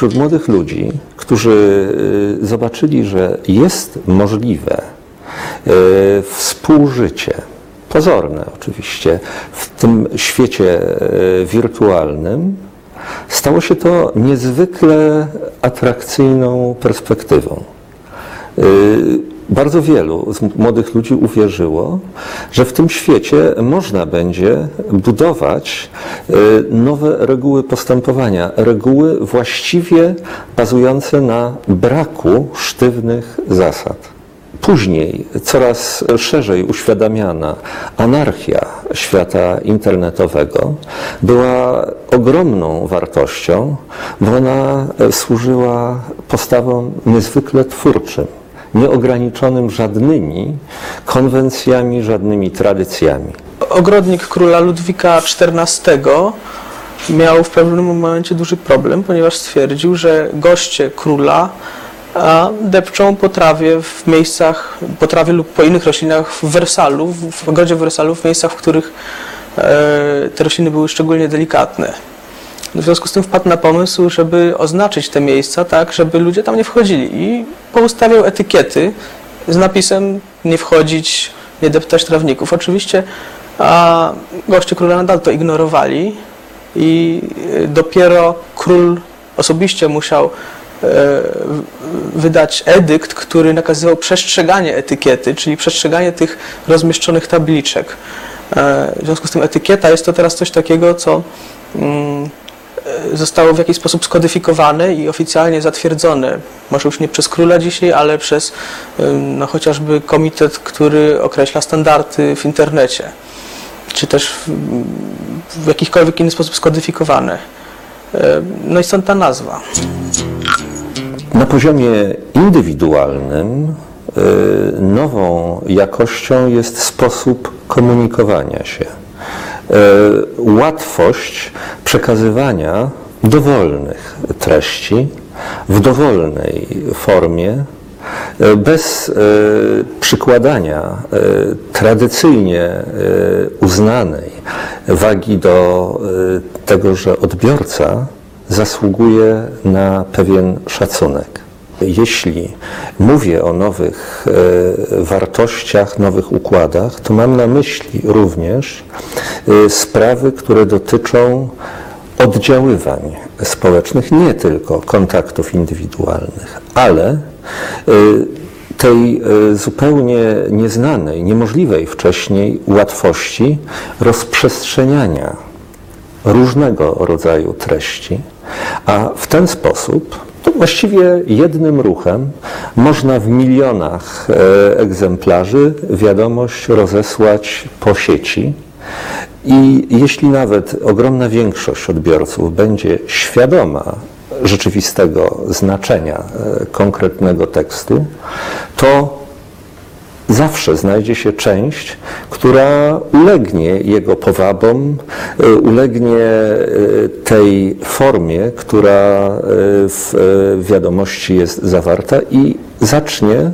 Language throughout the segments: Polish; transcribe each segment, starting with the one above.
Wśród młodych ludzi, którzy y, zobaczyli, że jest możliwe y, współżycie, pozorne oczywiście, w tym świecie y, wirtualnym, stało się to niezwykle atrakcyjną perspektywą. Y, Bardzo wielu z młodych ludzi uwierzyło, że w tym świecie można będzie budować y, nowe reguły postępowania, reguły właściwie bazujące na braku sztywnych zasad. Później coraz szerzej uświadamiana anarchia świata internetowego była ogromną wartością, bo ona e, służyła postawom niezwykle twórczym, nieograniczonym żadnymi konwencjami, żadnymi tradycjami. Ogrodnik króla Ludwika XIV miał w pewnym momencie duży problem, ponieważ stwierdził, że goście króla a, depczą potrawie w miejscach, potrawie lub po innych roślinach w Wersalu, w ogrodzie Wersalu, w miejscach, w których e, te rośliny były szczególnie delikatne. W związku z tym wpadł na pomysł, żeby oznaczyć te miejsca tak, żeby ludzie tam nie wchodzili i poustawiał etykiety z napisem nie wchodzić, nie deptać trawników. Oczywiście a goście króla nadal to ignorowali i y, dopiero król osobiście musiał e, wydać edykt, który nakazywał przestrzeganie etykiety, czyli przestrzeganie tych rozmieszczonych tabliczek. E, W związku z tym etykieta jest to teraz coś takiego, co mm, e, zostało w jakiś sposób skodyfikowane i oficjalnie zatwierdzone. Może już nie przez króla dzisiaj, ale przez no, chociażby komitet, który określa standardy w internecie, czy też w jakikolwiek inny sposób skodyfikowane. E, No i stąd ta nazwa. Na poziomie indywidualnym y, nową jakością jest sposób komunikowania się. Y, Łatwość przekazywania dowolnych treści w dowolnej formie, bez y, przykładania y, tradycyjnie y, uznanej wagi do tego, że odbiorca zasługuje na pewien szacunek. Jeśli mówię o nowych e, wartościach, nowych układach, to mam na myśli również e, sprawy, które dotyczą oddziaływań społecznych, nie tylko kontaktów indywidualnych, ale e, tej e, zupełnie nieznanej, niemożliwej wcześniej łatwości rozprzestrzeniania różnego rodzaju treści, a w ten sposób to właściwie jednym ruchem można w milionach e, egzemplarzy wiadomość rozesłać po sieci. I jeśli nawet ogromna większość odbiorców będzie świadoma rzeczywistego znaczenia e, konkretnego tekstu, to zawsze znajdzie się część, która ulegnie jego powabom, y, ulegnie y, tej formie, która w wiadomości jest zawarta i zacznie y,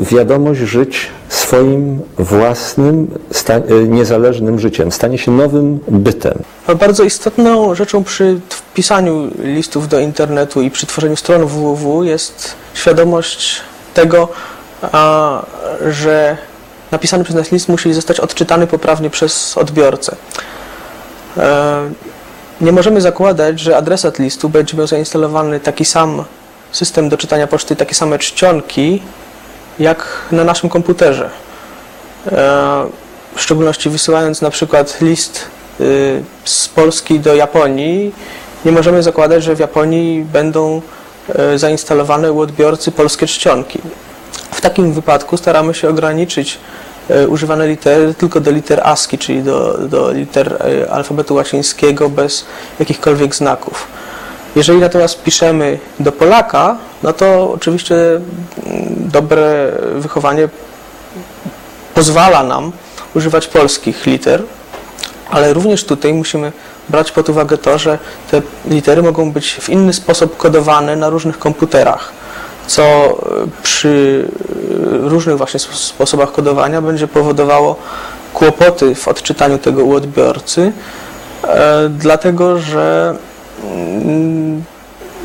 wiadomość żyć swoim własnym, y, niezależnym życiem, stanie się nowym bytem. Bardzo istotną rzeczą przy wpisaniu listów do internetu i przy tworzeniu stron www jest świadomość tego, że napisany przez nas list musi zostać odczytany poprawnie przez odbiorcę. E, Nie możemy zakładać, że adresat listu będzie miał zainstalowany taki sam system do czytania poczty, takie same czcionki, jak na naszym komputerze. E, W szczególności wysyłając na przykład list y, z Polski do Japonii, nie możemy zakładać, że w Japonii będą e, zainstalowane u odbiorcy polskie czcionki. W takim wypadku staramy się ograniczyć e, używane litery tylko do liter ASCII, czyli do, do liter alfabetu łacińskiego bez jakichkolwiek znaków. Jeżeli natomiast piszemy do Polaka, no to oczywiście mm, dobre wychowanie pozwala nam używać polskich liter, Ale również tutaj musimy brać pod uwagę to, że te litery mogą być w inny sposób kodowane na różnych komputerach, co e, przy e, różnych właśnie sp- sposobach kodowania będzie powodowało kłopoty w odczytaniu tego u odbiorcy, e, dlatego że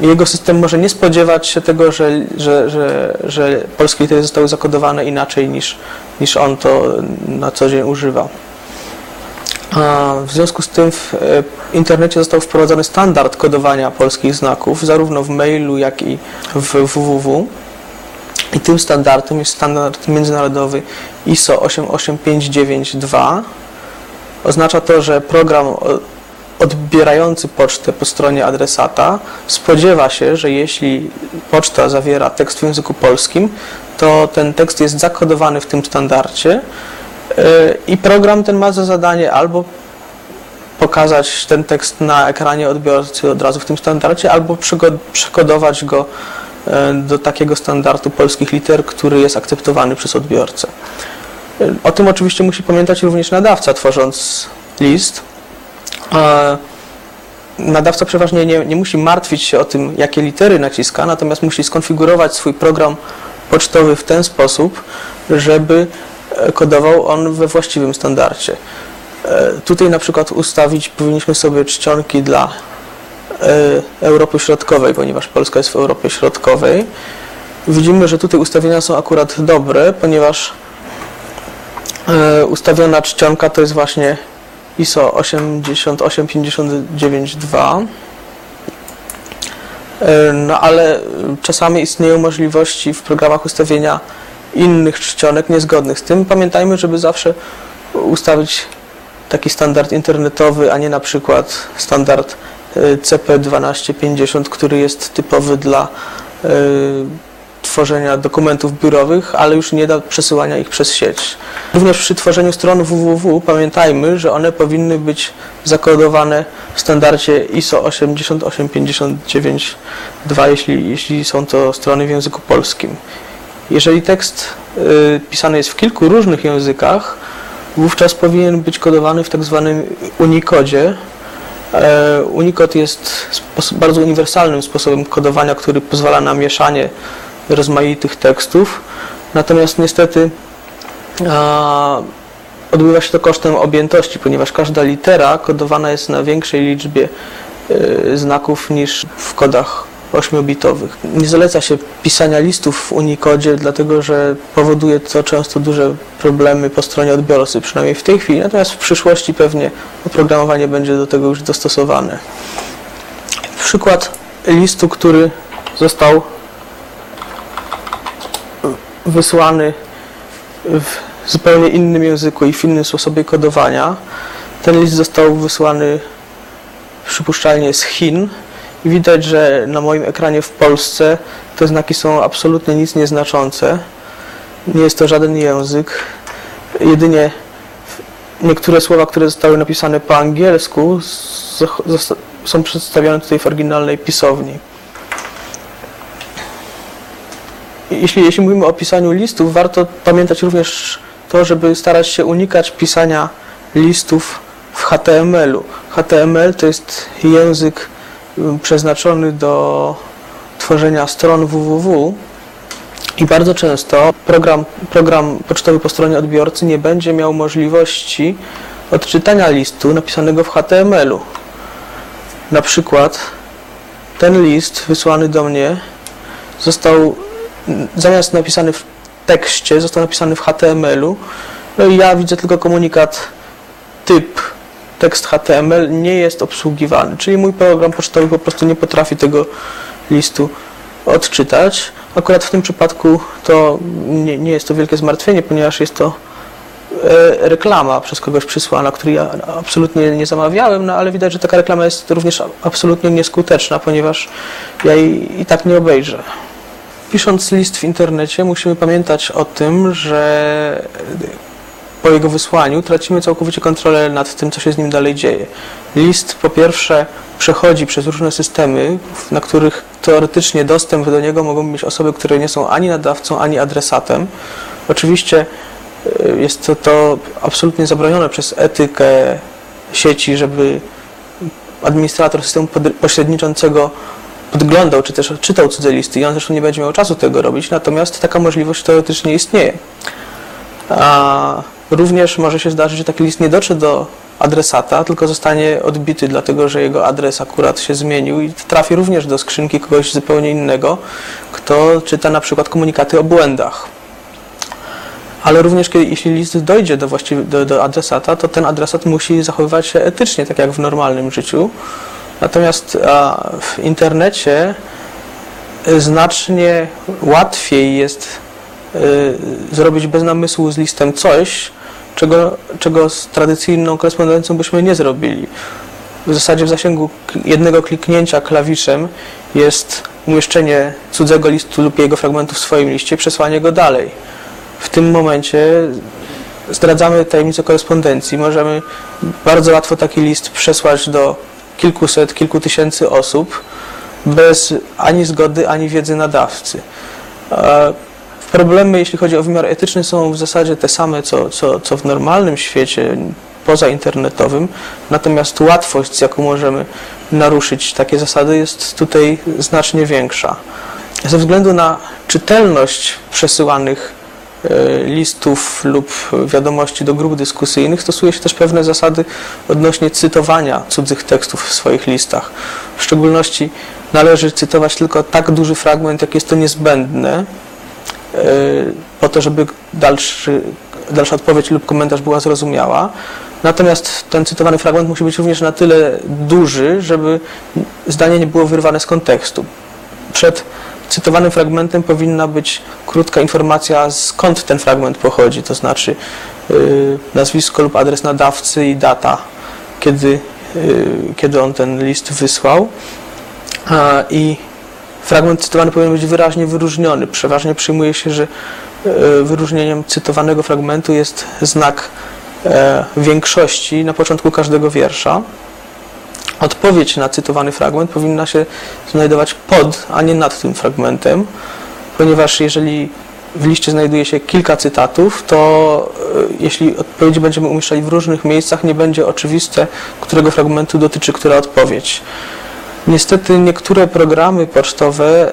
jego system może nie spodziewać się tego, że, że, że, że polskie litery zostały zakodowane inaczej niż, niż on to na co dzień używa. A W związku z tym w e, internecie został wprowadzony standard kodowania polskich znaków, zarówno w mailu, jak i w www. I tym standardem jest standard międzynarodowy ISO 88592. Oznacza to, że program odbierający pocztę po stronie adresata spodziewa się, że jeśli poczta zawiera tekst w języku polskim, to ten tekst jest zakodowany w tym standardzie yy, i program ten ma za zadanie albo pokazać ten tekst na ekranie odbiorcy od razu w tym standardzie, albo przekodować go e, do takiego standardu polskich liter, który jest akceptowany przez odbiorcę. E, O tym oczywiście musi pamiętać również nadawca, tworząc list. Nadawca przeważnie nie, nie musi martwić się o tym, jakie litery naciska, natomiast musi skonfigurować swój program pocztowy w ten sposób, żeby e, kodował on we właściwym standardzie. E, Tutaj na przykład ustawić powinniśmy sobie czcionki dla e, Europy Środkowej, ponieważ Polska jest w Europie Środkowej. Widzimy, że tutaj ustawienia są akurat dobre, ponieważ ustawiona czcionka to jest właśnie ISO 88592. E, No ale czasami istnieją możliwości w programach ustawienia innych czcionek niezgodnych z tym. Pamiętajmy, żeby zawsze ustawić taki standard internetowy, a nie na przykład standard y, CP1250, który jest typowy dla y, tworzenia dokumentów biurowych, ale już nie da przesyłania ich przez sieć. Również przy tworzeniu stron www pamiętajmy, że one powinny być zakodowane w standardzie ISO 88592, jeśli, jeśli są to strony w języku polskim. Jeżeli tekst y, pisany jest w kilku różnych językach, wówczas powinien być kodowany w tak zwanym Unicodzie. E, Unicode jest bardzo uniwersalnym sposobem kodowania, który pozwala na mieszanie rozmaitych tekstów. Natomiast niestety a, odbywa się to kosztem objętości, ponieważ każda litera kodowana jest na większej liczbie e, znaków niż w kodach 8-bitowych. Nie zaleca się pisania listów w Unicodzie, dlatego że powoduje to często duże problemy po stronie odbiorcy, przynajmniej w tej chwili, natomiast w przyszłości pewnie oprogramowanie będzie do tego już dostosowane. Przykład listu, który został wysłany w zupełnie innym języku i w innym sposobie kodowania. Ten list został wysłany przypuszczalnie z Chin i widać, że na moim ekranie w Polsce te znaki są absolutnie nic nieznaczące. Nie jest to żaden język. Jedynie niektóre słowa, które zostały napisane po angielsku, są przedstawione tutaj w oryginalnej pisowni. Jeśli, jeśli mówimy o pisaniu listów, warto pamiętać również to, żeby starać się unikać pisania listów w HTML-u. HTML to jest język przeznaczony do tworzenia stron www i bardzo często program, program pocztowy po stronie odbiorcy nie będzie miał możliwości odczytania listu napisanego w HTML-u. Na przykład ten list wysłany do mnie został zamiast napisany w tekście, został napisany w HTML-u. No i ja widzę tylko komunikat typ tekst HTML nie jest obsługiwany, czyli mój program pocztowy po prostu nie potrafi tego listu odczytać. Akurat w tym przypadku to nie, nie jest to wielkie zmartwienie, ponieważ jest to e, reklama przez kogoś przysłana, której ja absolutnie nie zamawiałem, no ale widać, że taka reklama jest również absolutnie nieskuteczna, ponieważ ja jej i tak nie obejrzę. Pisząc list w internecie musimy pamiętać o tym, że po jego wysłaniu tracimy całkowicie kontrolę nad tym, co się z nim dalej dzieje. List po pierwsze przechodzi przez różne systemy, na których teoretycznie dostęp do niego mogą mieć osoby, które nie są ani nadawcą, ani adresatem. Oczywiście y, jest to, to absolutnie zabronione przez etykę sieci, żeby administrator systemu pośredniczącego podglądał, czy też czytał cudze listy i on zresztą nie będzie miał czasu tego robić, natomiast taka możliwość teoretycznie istnieje. A również może się zdarzyć, że taki list nie dotrze do adresata, tylko zostanie odbity, dlatego że jego adres akurat się zmienił i trafi również do skrzynki kogoś zupełnie innego, kto czyta na przykład komunikaty o błędach. Ale również kiedy, jeśli list dojdzie do, do, do adresata, to ten adresat musi zachowywać się etycznie, tak jak w normalnym życiu. Natomiast w internecie y, znacznie łatwiej jest y, zrobić bez namysłu z listem coś, czego, czego z tradycyjną korespondencją byśmy nie zrobili. W zasadzie w zasięgu jednego kliknięcia klawiszem jest umieszczenie cudzego listu lub jego fragmentu w swoim liście przesłanie go dalej. W tym momencie zdradzamy tajemnicę korespondencji. Możemy bardzo łatwo taki list przesłać do kilkuset, kilku tysięcy osób bez ani zgody, ani wiedzy nadawcy. Problemy, jeśli chodzi o wymiar etyczny, są w zasadzie te same, co, co, co w normalnym świecie pozainternetowym, natomiast łatwość, z jaką możemy naruszyć takie zasady, jest tutaj znacznie większa. Ze względu na czytelność przesyłanych listów lub wiadomości do grup dyskusyjnych stosuje się też pewne zasady odnośnie cytowania cudzych tekstów w swoich listach. W szczególności należy cytować tylko tak duży fragment, jak jest to niezbędne, e, po to, żeby dalszy, dalsza odpowiedź lub komentarz była zrozumiała. Natomiast ten cytowany fragment musi być również na tyle duży, żeby zdanie nie było wyrwane z kontekstu. Przed cytowanym fragmentem powinna być krótka informacja, skąd ten fragment pochodzi, to znaczy yy, nazwisko lub adres nadawcy i data, kiedy, yy, kiedy on ten list wysłał. A, I fragment cytowany powinien być wyraźnie wyróżniony. Przeważnie przyjmuje się, że yy, wyróżnieniem cytowanego fragmentu jest znak e, większości na początku każdego wiersza. Odpowiedź na cytowany fragment powinna się znajdować pod, a nie nad tym fragmentem, ponieważ jeżeli w liście znajduje się kilka cytatów, to e, jeśli odpowiedzi będziemy umieszczali w różnych miejscach, nie będzie oczywiste, którego fragmentu dotyczy która odpowiedź. Niestety niektóre programy pocztowe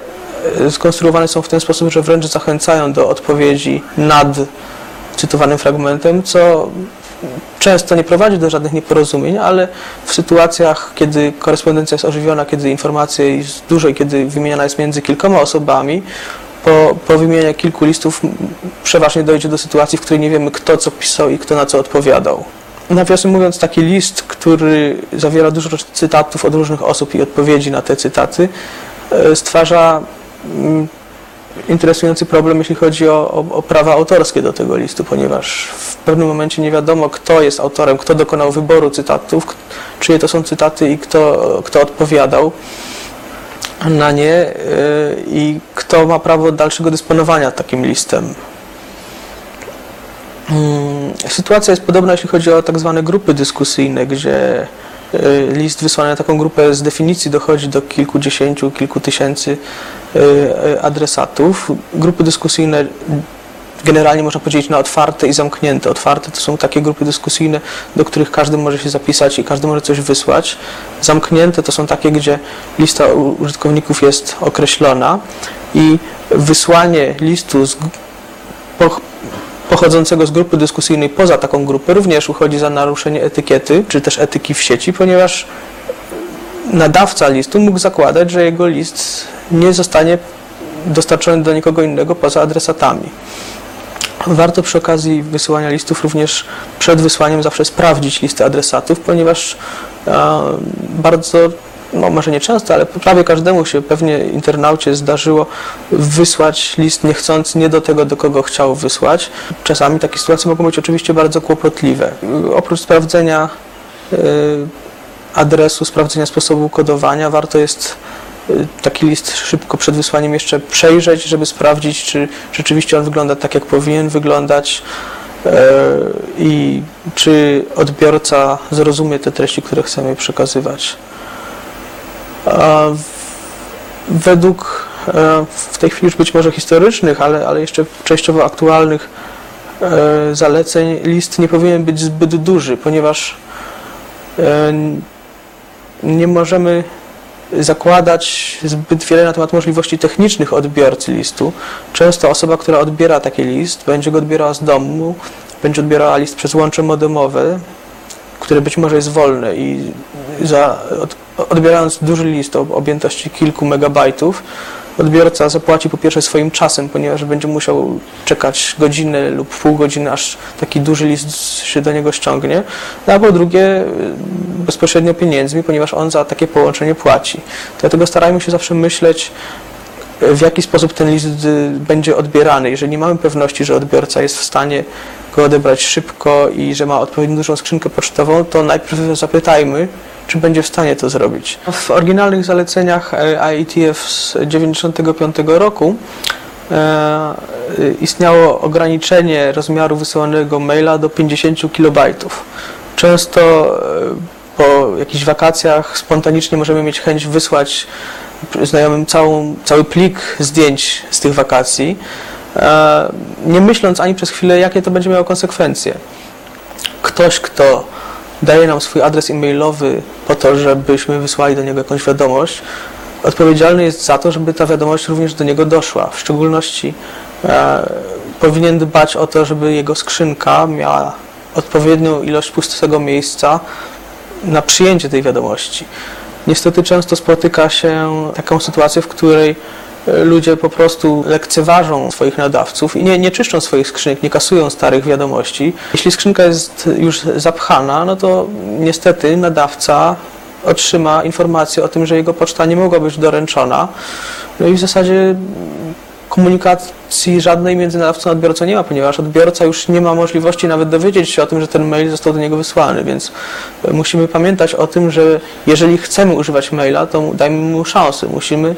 e, skonstruowane są w ten sposób, że wręcz zachęcają do odpowiedzi nad cytowanym fragmentem, co często nie prowadzi do żadnych nieporozumień, ale w sytuacjach, kiedy korespondencja jest ożywiona, kiedy informacja jest dużo i kiedy wymieniana jest między kilkoma osobami, po, po wymianie kilku listów przeważnie dojdzie do sytuacji, w której nie wiemy, kto co pisał i kto na co odpowiadał. Nawiasem mówiąc, taki list, który zawiera dużo cytatów od różnych osób i odpowiedzi na te cytaty, e, stwarza mm, interesujący problem, jeśli chodzi o, o, o prawa autorskie do tego listu, ponieważ w pewnym momencie nie wiadomo, kto jest autorem, kto dokonał wyboru cytatów, czyje to są cytaty i kto, kto odpowiadał na nie yy, i kto ma prawo dalszego dysponowania takim listem. Mm, Sytuacja jest podobna, jeśli chodzi o tak zwane grupy dyskusyjne, gdzie list wysłany na taką grupę z definicji dochodzi do kilkudziesięciu, kilku tysięcy y, y, adresatów. Grupy dyskusyjne generalnie można podzielić na otwarte i zamknięte. Otwarte to są takie grupy dyskusyjne, do których każdy może się zapisać i każdy może coś wysłać. Zamknięte to są takie, gdzie lista użytkowników jest określona i wysłanie listu z, po, pochodzącego z grupy dyskusyjnej poza taką grupę również uchodzi za naruszenie etykiety, czy też etyki w sieci, ponieważ nadawca listu mógł zakładać, że jego list nie zostanie dostarczony do nikogo innego poza adresatami. Warto przy okazji wysyłania listów również przed wysłaniem zawsze sprawdzić listę adresatów, ponieważ bardzo, no może nie często, ale prawie każdemu się pewnie internaucie zdarzyło wysłać list niechcący nie do tego, do kogo chciał wysłać. Czasami takie sytuacje mogą być oczywiście bardzo kłopotliwe. Oprócz sprawdzenia e, adresu, sprawdzenia sposobu kodowania, warto jest y, taki list szybko przed wysłaniem jeszcze przejrzeć, żeby sprawdzić, czy rzeczywiście on wygląda tak, jak powinien wyglądać e, i czy odbiorca zrozumie te treści, które chcemy przekazywać. Według e, w tej chwili już być może historycznych, ale, ale jeszcze częściowo aktualnych e, zaleceń list nie powinien być zbyt duży, ponieważ e, nie możemy zakładać zbyt wiele na temat możliwości technicznych odbiorcy listu. Często osoba, która odbiera taki list, będzie go odbierała z domu, będzie odbierała list przez łącze modemowe, które być może jest wolne i za, odbierając duży list o objętości kilku megabajtów, odbiorca zapłaci po pierwsze swoim czasem, ponieważ będzie musiał czekać godzinę lub pół godziny, aż taki duży list się do niego ściągnie, no a po drugie y, bezpośrednio pieniędzmi, ponieważ on za takie połączenie płaci. Dlatego starajmy się zawsze myśleć, y, w jaki sposób ten list y, będzie odbierany. Jeżeli nie mamy pewności, że odbiorca jest w stanie go odebrać szybko i że ma odpowiednio dużą skrzynkę pocztową, to najpierw zapytajmy, czy będzie w stanie to zrobić. W oryginalnych zaleceniach e, IETF z 1995 roku e, istniało ograniczenie rozmiaru wysyłanego maila do 50 KB. Często e, po jakichś wakacjach spontanicznie możemy mieć chęć wysłać znajomym całą, cały plik zdjęć z tych wakacji, nie myśląc ani przez chwilę, jakie to będzie miało konsekwencje. Ktoś, kto daje nam swój adres e-mailowy po to, żebyśmy wysłali do niego jakąś wiadomość, odpowiedzialny jest za to, żeby ta wiadomość również do niego doszła. W szczególności e, powinien dbać o to, żeby jego skrzynka miała odpowiednią ilość pustego miejsca na przyjęcie tej wiadomości. Niestety często spotyka się taką sytuację, w której e, ludzie po prostu lekceważą swoich nadawców i nie, nie czyszczą swoich skrzynek, nie kasują starych wiadomości. Jeśli skrzynka jest już zapchana, no to niestety nadawca otrzyma informację o tym, że jego poczta nie mogła być doręczona. No i w zasadzie komunikacji żadnej między nadawcą a odbiorcą nie ma, ponieważ odbiorca już nie ma możliwości nawet dowiedzieć się o tym, że ten mail został do niego wysłany, więc e, musimy pamiętać o tym, że jeżeli chcemy używać maila, to dajmy mu szansę. Musimy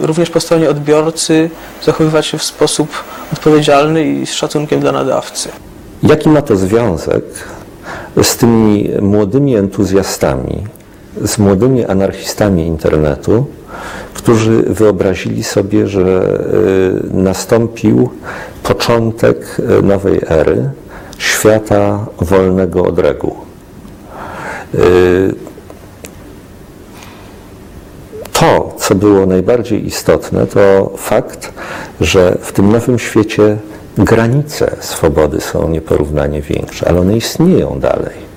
również po stronie odbiorcy zachowywać się w sposób odpowiedzialny i z szacunkiem dla nadawcy. Jaki ma to związek z tymi młodymi entuzjastami, z młodymi anarchistami internetu, którzy wyobrazili sobie, że y, nastąpił początek y, nowej ery świata wolnego od reguł? Y, To, co było najbardziej istotne, to fakt, że w tym nowym świecie granice swobody są nieporównanie większe, ale one istnieją dalej.